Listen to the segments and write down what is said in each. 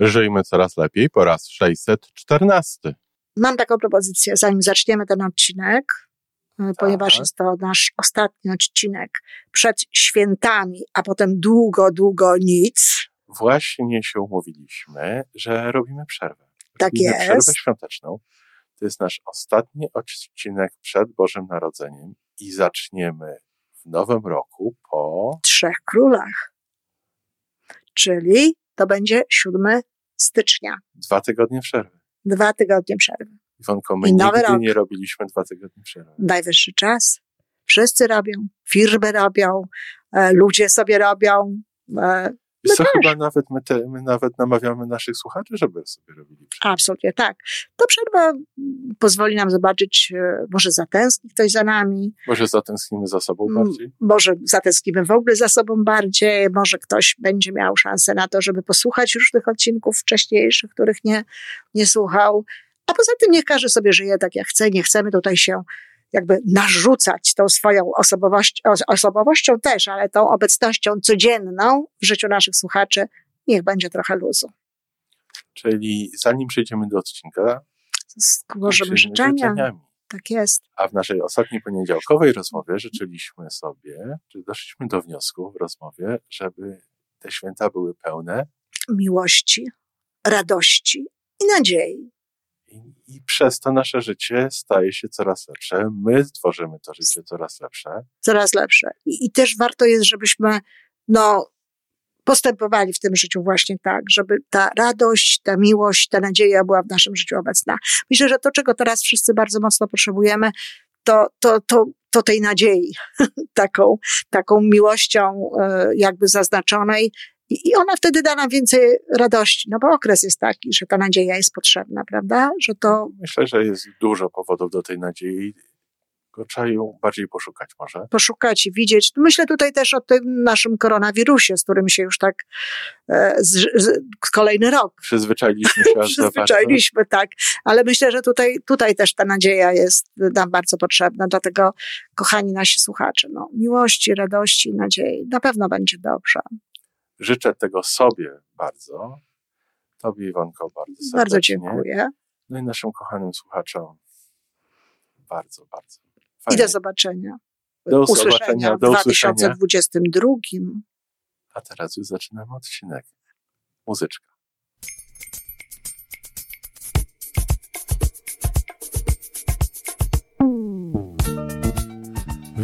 Żyjmy coraz lepiej po raz 614. Mam taką propozycję, zanim zaczniemy ten odcinek, e, ponieważ Tak. jest to nasz ostatni odcinek przed świętami, a potem długo, długo nic. Właśnie się umówiliśmy, że robimy przerwę. Tak robimy jest. przerwę świąteczną. To jest nasz ostatni odcinek przed Bożym Narodzeniem i zaczniemy w nowym roku po Trzech Królach. Czyli to będzie 7 stycznia. dwa tygodnie przerwy. Dwa tygodnie przerwy. Iwonko, my I nowy nigdy rok. nie robiliśmy dwa tygodnie przerwy. Najwyższy czas. Wszyscy robią, firmy robią, e, ludzie sobie robią. E, Wiesz co, też. chyba nawet my, te, my nawet namawiamy naszych słuchaczy, żeby sobie robili przerwę. absolutnie tak. To przerwa pozwoli nam zobaczyć, e, może zatęskni ktoś za nami, Może zatęsknimy za sobą bardziej? może zatęsknimy w ogóle za sobą bardziej, może ktoś będzie miał szansę na to, żeby posłuchać różnych odcinków wcześniejszych, których nie, nie słuchał. A poza tym niech każdy sobie żyje tak jak chce, nie chcemy tutaj się jakby narzucać tą swoją osobowość, os- osobowością też, ale tą obecnością codzienną w życiu naszych słuchaczy, niech będzie trochę luzu. Czyli zanim przejdziemy do odcinka, Złożymy życzenia. życzeniami. Tak jest. A w naszej ostatniej poniedziałkowej rozmowie życzyliśmy sobie, czy doszliśmy do wniosku w rozmowie, żeby te święta były pełne Miłości, radości i nadziei. I, przez to nasze życie staje się coraz lepsze. My tworzymy to życie coraz lepsze. coraz lepsze. I, I też warto jest, żebyśmy no, postępowali w tym życiu właśnie tak, żeby ta radość, ta miłość, ta nadzieja była w naszym życiu obecna. Myślę, że to, czego teraz wszyscy bardzo mocno potrzebujemy, to, to, to, to tej nadziei, taką, taką miłością e, jakby zaznaczonej. I, ona wtedy da nam więcej radości, no bo okres jest taki, że ta nadzieja jest potrzebna, prawda? Że to Myślę, że jest dużo powodów do tej nadziei. Trzeba ją bardziej poszukać może. poszukać i widzieć. Myślę tutaj też o tym naszym koronawirusie, z którym się już tak e, z, z, kolejny rok Przyzwyczailiśmy się przyzwyczailiśmy, tak. Ale myślę, że tutaj, tutaj też ta nadzieja jest nam bardzo potrzebna. Dlatego, kochani nasi słuchacze, no, miłości, radości, nadziei. Na pewno będzie dobrze. Życzę tego sobie bardzo. Tobie, Iwonko, bardzo serdecznie. Bardzo dziękuję. No i naszym kochanym słuchaczom bardzo, bardzo. I Fajnie. do zobaczenia. Do usłyszenia zobaczenia, w do usłyszenia. 2022. A teraz już zaczynamy odcinek. Muzyczka.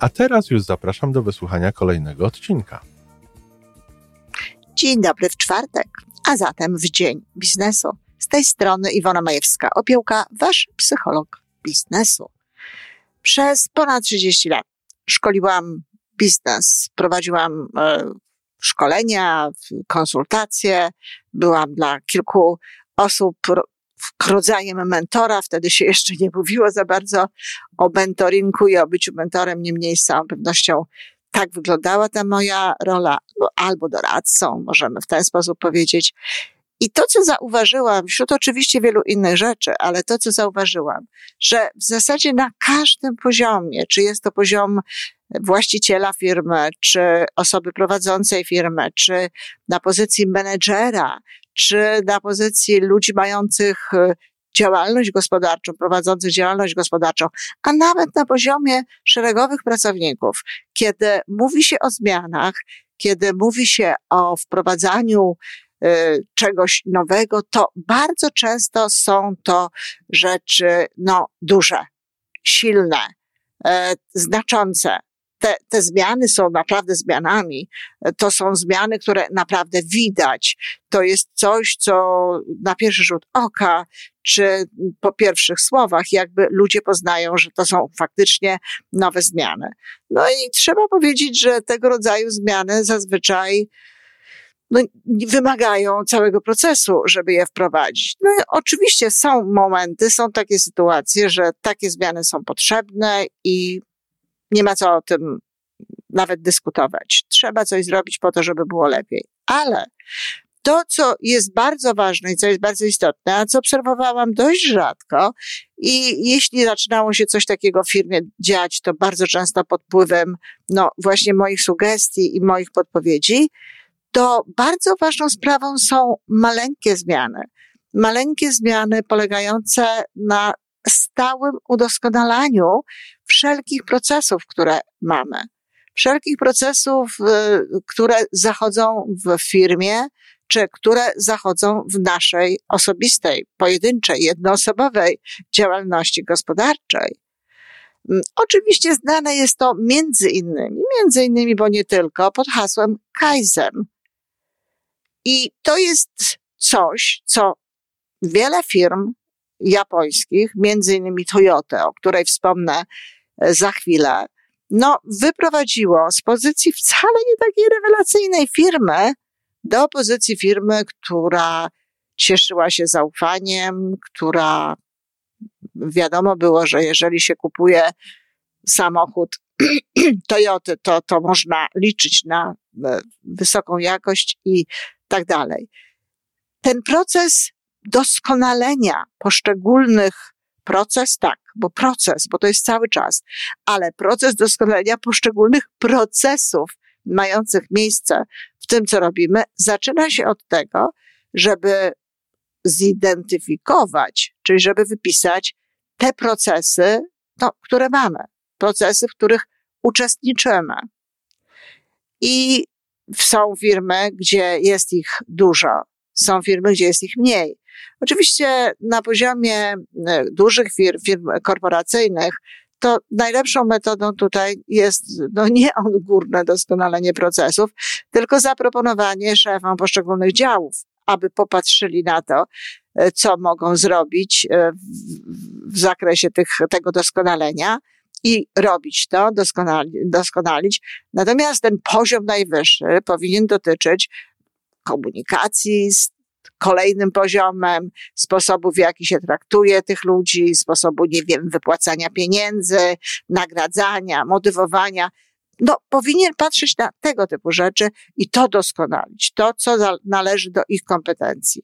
A teraz już zapraszam do wysłuchania kolejnego odcinka. Dzień dobry w czwartek, a zatem w dzień biznesu. Z tej strony Iwona Majewska, opiełka, wasz psycholog biznesu. Przez ponad 30 lat szkoliłam biznes, prowadziłam e, szkolenia, konsultacje, byłam dla kilku osób rodzajem mentora. Wtedy się jeszcze nie mówiło za bardzo o mentoringu i o byciu mentorem, niemniej z całą pewnością tak wyglądała ta moja rola, no, albo doradcą, możemy w ten sposób powiedzieć. I to, co zauważyłam, wśród oczywiście wielu innych rzeczy, ale to, co zauważyłam, że w zasadzie na każdym poziomie, czy jest to poziom właściciela firmy, czy osoby prowadzącej firmę, czy na pozycji menedżera, czy na pozycji ludzi mających e, działalność gospodarczą, prowadzących działalność gospodarczą, a nawet na poziomie szeregowych pracowników, kiedy mówi się o zmianach, kiedy mówi się o wprowadzaniu y, czegoś nowego, to bardzo często są to rzeczy no, duże, silne, e, znaczące. Te, te zmiany są naprawdę zmianami. To są zmiany, które naprawdę widać. To jest coś, co na pierwszy rzut oka, czy po pierwszych słowach, jakby ludzie poznają, że to są faktycznie nowe zmiany. No i trzeba powiedzieć, że tego rodzaju zmiany zazwyczaj no, wymagają całego procesu, żeby je wprowadzić. No oczywiście są momenty, są takie sytuacje, że takie zmiany są potrzebne i nie ma co o tym nawet dyskutować. Trzeba coś zrobić po to, żeby było lepiej. Ale to, co jest bardzo ważne i co jest bardzo istotne, a co obserwowałam dość rzadko, i jeśli zaczynało się coś takiego w firmie dziać, to bardzo często pod wpływem, no, właśnie moich sugestii i moich podpowiedzi, to bardzo ważną sprawą są maleńkie zmiany. Maleńkie zmiany polegające na stałym udoskonalaniu wszelkich procesów, które mamy. Wszelkich procesów, y, które zachodzą w firmie, czy które zachodzą w naszej osobistej, pojedynczej, jednoosobowej działalności gospodarczej. Mm, oczywiście znane jest to między innymi, między innymi, bo nie tylko, pod hasłem Kaizen. I to jest coś, co wiele firm japońskich, między innymi Toyota, o której wspomnę za chwilę, no, wyprowadziło z pozycji wcale nie takiej rewelacyjnej firmy do pozycji firmy, która cieszyła się zaufaniem, która wiadomo było, że jeżeli się kupuje samochód Toyoty, to, to można liczyć na e, wysoką jakość i tak dalej. Ten proces doskonalenia poszczególnych proces, tak, bo proces, bo to jest cały czas, ale proces doskonalenia poszczególnych procesów mających miejsce w tym, co robimy, zaczyna się od tego, żeby zidentyfikować, czyli żeby wypisać te procesy, no, które mamy, procesy, w których uczestniczymy. I są firmy, gdzie jest ich dużo, są firmy, gdzie jest ich mniej. Oczywiście na poziomie e, dużych firm, firm korporacyjnych, to najlepszą metodą tutaj jest no nie odgórne doskonalenie procesów, tylko zaproponowanie szefom poszczególnych działów, aby popatrzyli na to, e, co mogą zrobić e, w, w zakresie tych, tego doskonalenia i robić to, doskonali, doskonalić. Natomiast ten poziom najwyższy powinien dotyczyć komunikacji z kolejnym poziomem, sposobu, w jaki się traktuje tych ludzi, sposobu, nie wiem, wypłacania pieniędzy, nagradzania, motywowania. No, powinien patrzeć na tego typu rzeczy i to doskonalić, to, co należy do ich kompetencji.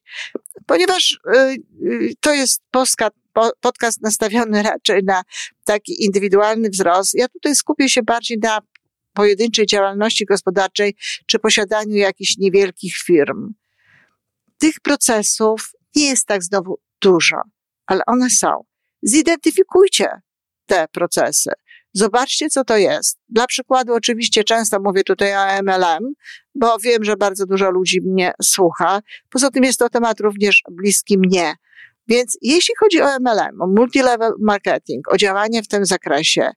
Ponieważ y, y, to jest podcast, podcast nastawiony raczej na taki indywidualny wzrost, ja tutaj skupię się bardziej na pojedynczej działalności gospodarczej czy posiadaniu jakichś niewielkich firm. Tych procesów nie jest tak znowu dużo, ale one są. Zidentyfikujcie te procesy. Zobaczcie, co to jest. Dla przykładu, oczywiście często mówię tutaj o MLM, bo wiem, że bardzo dużo ludzi mnie słucha. Poza tym jest to temat również bliski mnie. Więc jeśli chodzi o MLM, o multilevel marketing, o działanie w tym zakresie,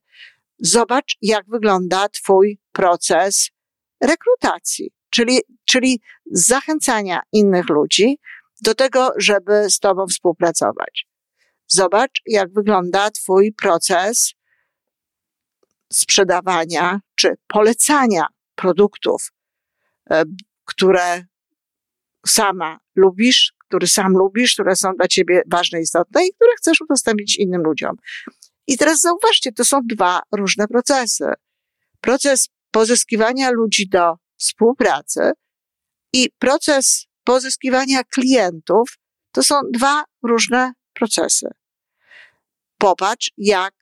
zobacz, jak wygląda Twój proces rekrutacji czyli, czyli zachęcania innych ludzi do tego, żeby z Tobą współpracować. Zobacz, jak wygląda Twój proces sprzedawania czy polecania produktów, e, które sama lubisz, który sam lubisz, które są dla Ciebie ważne, istotne i które chcesz udostępnić innym ludziom. I teraz zauważcie, to są dwa różne procesy. Proces pozyskiwania ludzi do współpracy i proces pozyskiwania klientów to są dwa różne procesy. Popatrz, jak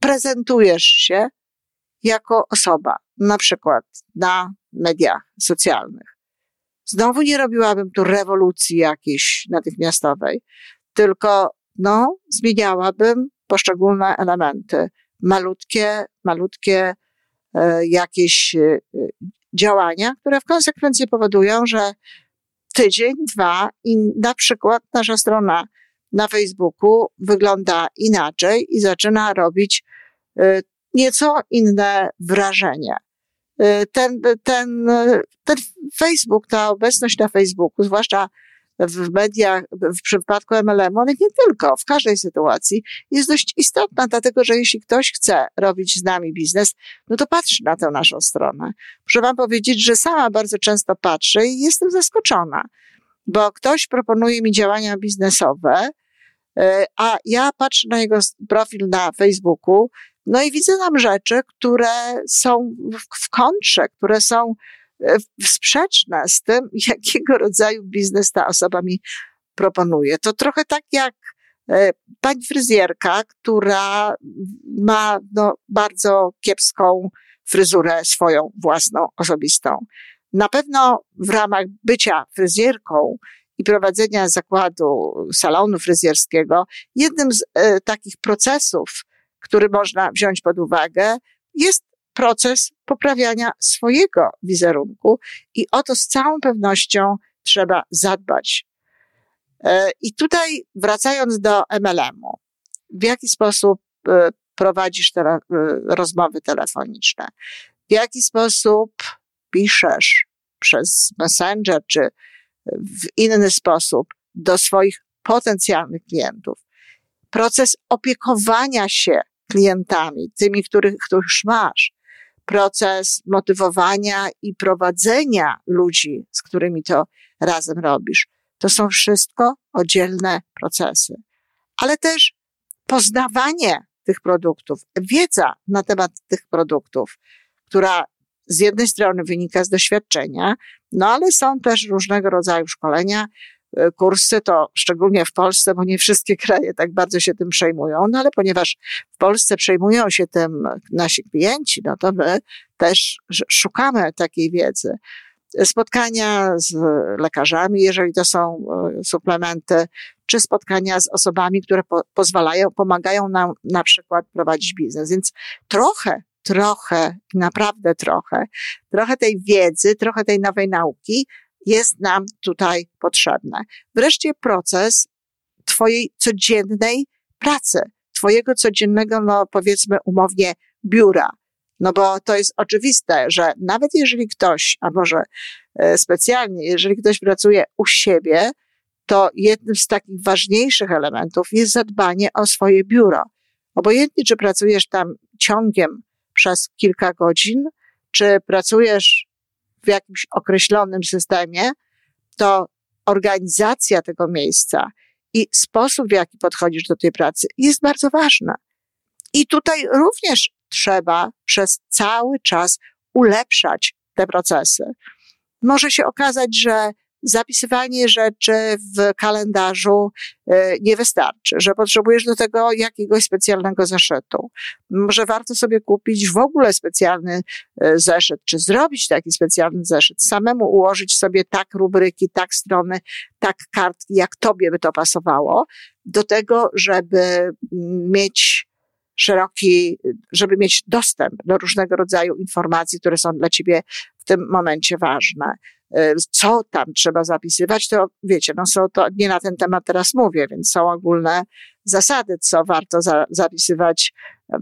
prezentujesz się jako osoba, na przykład na mediach socjalnych. Znowu nie robiłabym tu rewolucji jakiejś natychmiastowej, tylko no, zmieniałabym poszczególne elementy. Malutkie, malutkie jakieś e, działania, które w konsekwencji powodują, że tydzień, dwa i na przykład nasza strona na Facebooku wygląda inaczej i zaczyna robić e, nieco inne wrażenie. Ten, ten, ten Facebook, ta obecność na Facebooku, zwłaszcza w mediach, w przypadku MLM-u, ale nie tylko, w każdej sytuacji jest dość istotna, dlatego że jeśli ktoś chce robić z nami biznes, no to patrzy na tę naszą stronę. Muszę Wam powiedzieć, że sama bardzo często patrzę i jestem zaskoczona, bo ktoś proponuje mi działania biznesowe, e, a ja patrzę na jego profil na Facebooku, no i widzę tam rzeczy, które są w kontrze, które są E, sprzeczne z tym, jakiego rodzaju biznes ta osoba mi proponuje. To trochę tak jak e, pani fryzjerka, która ma no, bardzo kiepską fryzurę swoją własną, osobistą. Na pewno w ramach bycia fryzjerką i prowadzenia zakładu salonu fryzjerskiego, jednym z e, takich procesów, który można wziąć pod uwagę, jest proces poprawiania swojego wizerunku i o to z całą pewnością trzeba zadbać. E, I tutaj wracając do MLM-u, w jaki sposób e, prowadzisz te e, rozmowy telefoniczne? W jaki sposób piszesz przez Messenger czy w inny sposób do swoich potencjalnych klientów? Proces opiekowania się klientami, tymi, których, których masz, proces motywowania i prowadzenia ludzi, z którymi to razem robisz. To są wszystko oddzielne procesy. Ale też poznawanie tych produktów, wiedza na temat tych produktów, która z jednej strony wynika z doświadczenia, no ale są też różnego rodzaju szkolenia, kursy, to szczególnie w Polsce, bo nie wszystkie kraje tak bardzo się tym przejmują, no ale ponieważ w Polsce przejmują się tym nasi klienci, no to my też szukamy takiej wiedzy. Spotkania z lekarzami, jeżeli to są e, suplementy, czy spotkania z osobami, które po, pozwalają, pomagają nam na przykład prowadzić biznes. Więc trochę, trochę, naprawdę trochę, trochę tej wiedzy, trochę tej nowej nauki jest nam tutaj potrzebne. Wreszcie proces Twojej codziennej pracy, Twojego codziennego, no powiedzmy umownie, biura. No bo to jest oczywiste, że nawet jeżeli ktoś, a może e, specjalnie, jeżeli ktoś pracuje u siebie, to jednym z takich ważniejszych elementów jest zadbanie o swoje biuro. Obojętnie, czy pracujesz tam ciągiem przez kilka godzin, czy pracujesz w jakimś określonym systemie, to organizacja tego miejsca i sposób, w jaki podchodzisz do tej pracy jest bardzo ważna. I tutaj również trzeba przez cały czas ulepszać te procesy. Może się okazać, że zapisywanie rzeczy w kalendarzu e, nie wystarczy, że potrzebujesz do tego jakiegoś specjalnego zeszytu. Może warto sobie kupić w ogóle specjalny e, zeszyt, czy zrobić taki specjalny zeszyt, samemu ułożyć sobie tak rubryki, tak strony, tak kartki, jak tobie by to pasowało, do tego, żeby mieć szeroki, żeby mieć dostęp do różnego rodzaju informacji, które są dla ciebie w tym momencie ważne. E, co tam trzeba zapisywać, to wiecie, no są to, nie na ten temat teraz mówię, więc są ogólne zasady, co warto za, zapisywać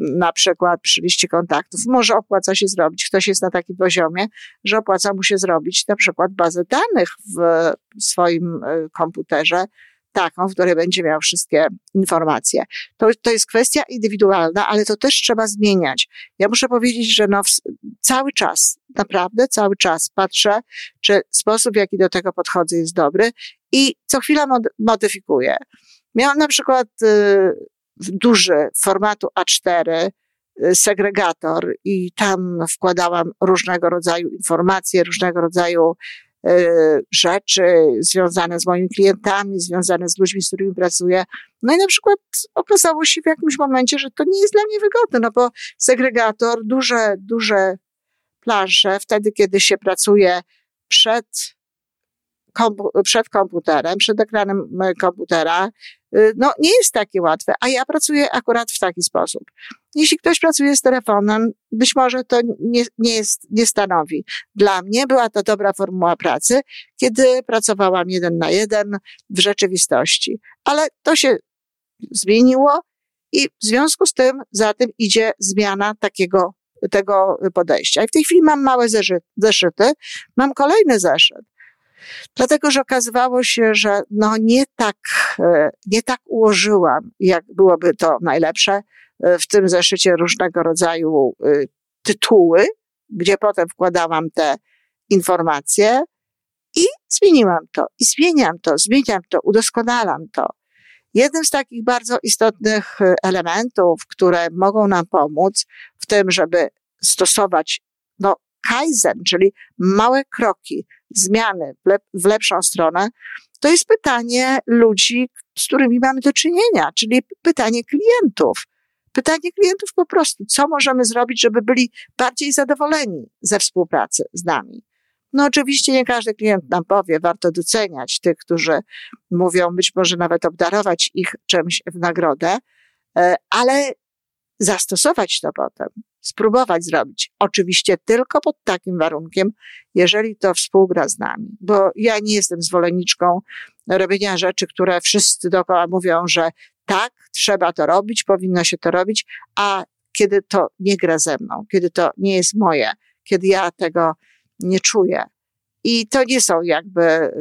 na przykład przy liście kontaktów. Może opłaca się zrobić, ktoś jest na takim poziomie, że opłaca mu się zrobić na przykład bazę danych w swoim e, komputerze, taką, w której będzie miał wszystkie informacje. To, to jest kwestia indywidualna, ale to też trzeba zmieniać. Ja muszę powiedzieć, że no, cały czas, naprawdę cały czas patrzę, czy sposób, w jaki do tego podchodzę jest dobry i co chwila mod modyfikuję. Miałam na przykład y, duży formatu A4, y, segregator i tam wkładałam różnego rodzaju informacje, różnego rodzaju rzeczy związane z moimi klientami, związane z ludźmi, z którymi pracuję. No i na przykład okazało się w jakimś momencie, że to nie jest dla mnie wygodne, no bo segregator, duże, duże plansze, wtedy, kiedy się pracuje przed, przed komputerem, przed ekranem komputera, y, no nie jest takie łatwe, a ja pracuję akurat w taki sposób. Jeśli ktoś pracuje z telefonem, być może to nie, nie, jest, nie stanowi. Dla mnie była to dobra formuła pracy, kiedy pracowałam jeden na jeden w rzeczywistości. Ale to się zmieniło i w związku z tym za tym idzie zmiana takiego, tego podejścia. I w tej chwili mam małe zeszyty, mam kolejny zeszyt Dlatego, że okazywało się, że no nie tak, e, nie tak ułożyłam, jak byłoby to najlepsze. E, w tym zeszycie różnego rodzaju e, tytuły, gdzie potem wkładałam te informacje i zmieniłam to, i zmieniam to, zmieniam to, udoskonalam to. Jednym z takich bardzo istotnych elementów, które mogą nam pomóc w tym, żeby stosować no, kaizen, czyli małe kroki, zmiany w, lep w lepszą stronę, to jest pytanie ludzi, z którymi mamy do czynienia, czyli pytanie klientów. Pytanie klientów po prostu, co możemy zrobić, żeby byli bardziej zadowoleni ze współpracy z nami. No oczywiście nie każdy klient nam powie, warto doceniać tych, którzy mówią, być może nawet obdarować ich czymś w nagrodę, e, ale zastosować to potem, spróbować zrobić. Oczywiście tylko pod takim warunkiem, jeżeli to współgra z nami, bo ja nie jestem zwolenniczką robienia rzeczy, które wszyscy dookoła mówią, że tak, trzeba to robić, powinno się to robić, a kiedy to nie gra ze mną, kiedy to nie jest moje, kiedy ja tego nie czuję. I to nie są jakby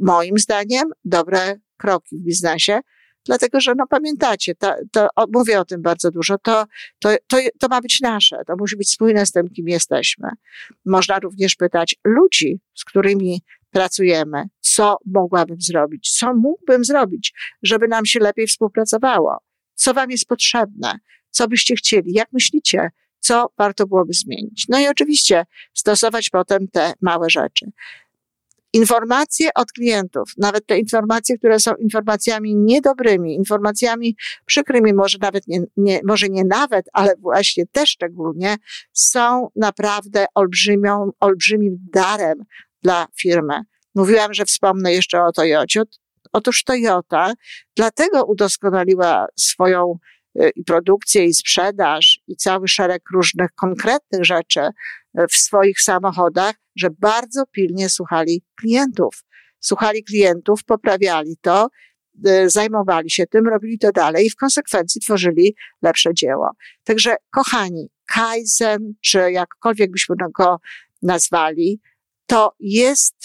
moim zdaniem dobre kroki w biznesie, dlatego że no pamiętacie, to, to o, mówię o tym bardzo dużo, to, to, to, to ma być nasze, to musi być spójne z tym, kim jesteśmy. Można również pytać ludzi, z którymi pracujemy, co mogłabym zrobić, co mógłbym zrobić, żeby nam się lepiej współpracowało, co wam jest potrzebne, co byście chcieli, jak myślicie, co warto byłoby zmienić. No i oczywiście stosować potem te małe rzeczy informacje od klientów, nawet te informacje, które są informacjami niedobrymi, informacjami przykrymi, może nawet nie, nie, może nie nawet, ale właśnie też szczególnie, są naprawdę olbrzymią, olbrzymim darem dla firmy. Mówiłam, że wspomnę jeszcze o Toyocie. Otóż Toyota dlatego udoskonaliła swoją i produkcję, i sprzedaż, i cały szereg różnych konkretnych rzeczy w swoich samochodach, że bardzo pilnie słuchali klientów. Słuchali klientów, poprawiali to, y, zajmowali się tym, robili to dalej i w konsekwencji tworzyli lepsze dzieło. Także, kochani, Kaizen, czy jakkolwiek byśmy go nazwali, to jest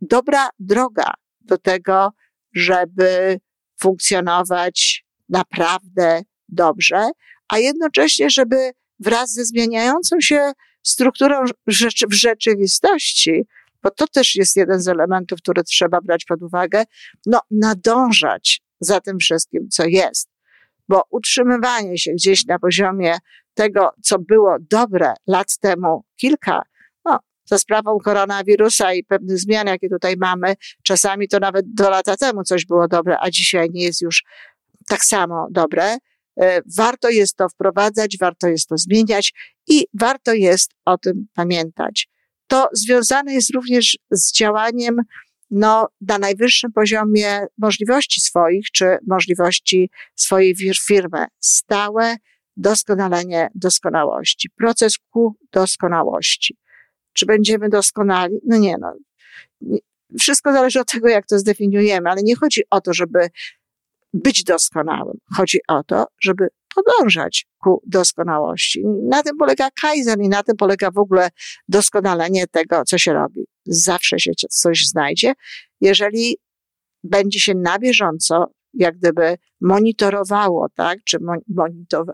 dobra droga do tego, żeby funkcjonować naprawdę dobrze, a jednocześnie, żeby wraz ze zmieniającą się strukturą rzeczy, w rzeczywistości, bo to też jest jeden z elementów, który trzeba brać pod uwagę, no, nadążać za tym wszystkim, co jest. Bo utrzymywanie się gdzieś na poziomie tego, co było dobre lat temu, kilka, no, za sprawą koronawirusa i pewnych zmian, jakie tutaj mamy, czasami to nawet do lata temu coś było dobre, a dzisiaj nie jest już tak samo dobre, warto jest to wprowadzać, warto jest to zmieniać i warto jest o tym pamiętać. To związane jest również z działaniem no, na najwyższym poziomie możliwości swoich, czy możliwości swojej firmy. Stałe doskonalenie doskonałości. Proces ku doskonałości. Czy będziemy doskonali? No nie, no. Wszystko zależy od tego, jak to zdefiniujemy, ale nie chodzi o to, żeby być doskonałym. Chodzi o to, żeby podążać ku doskonałości. Na tym polega Kaizen i na tym polega w ogóle doskonalenie tego, co się robi. Zawsze się coś znajdzie, jeżeli będzie się na bieżąco, jak gdyby monitorowało, tak, czy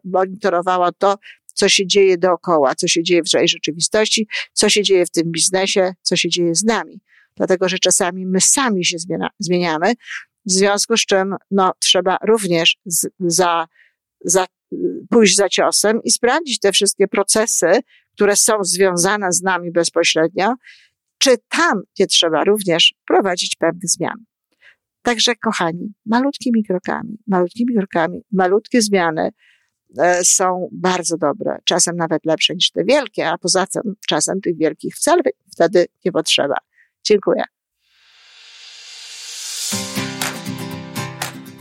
monitorowało to, co się dzieje dookoła, co się dzieje w rzeczywistości, co się dzieje w tym biznesie, co się dzieje z nami. Dlatego, że czasami my sami się zmienia, zmieniamy, w związku z czym no, trzeba również z, za, za, pójść za ciosem i sprawdzić te wszystkie procesy, które są związane z nami bezpośrednio, czy tam nie trzeba również prowadzić pewnych zmian. Także, kochani, malutkimi krokami, malutkimi krokami, malutkie zmiany e, są bardzo dobre, czasem nawet lepsze niż te wielkie, a poza tym czasem tych wielkich wcale wtedy nie potrzeba. Dziękuję.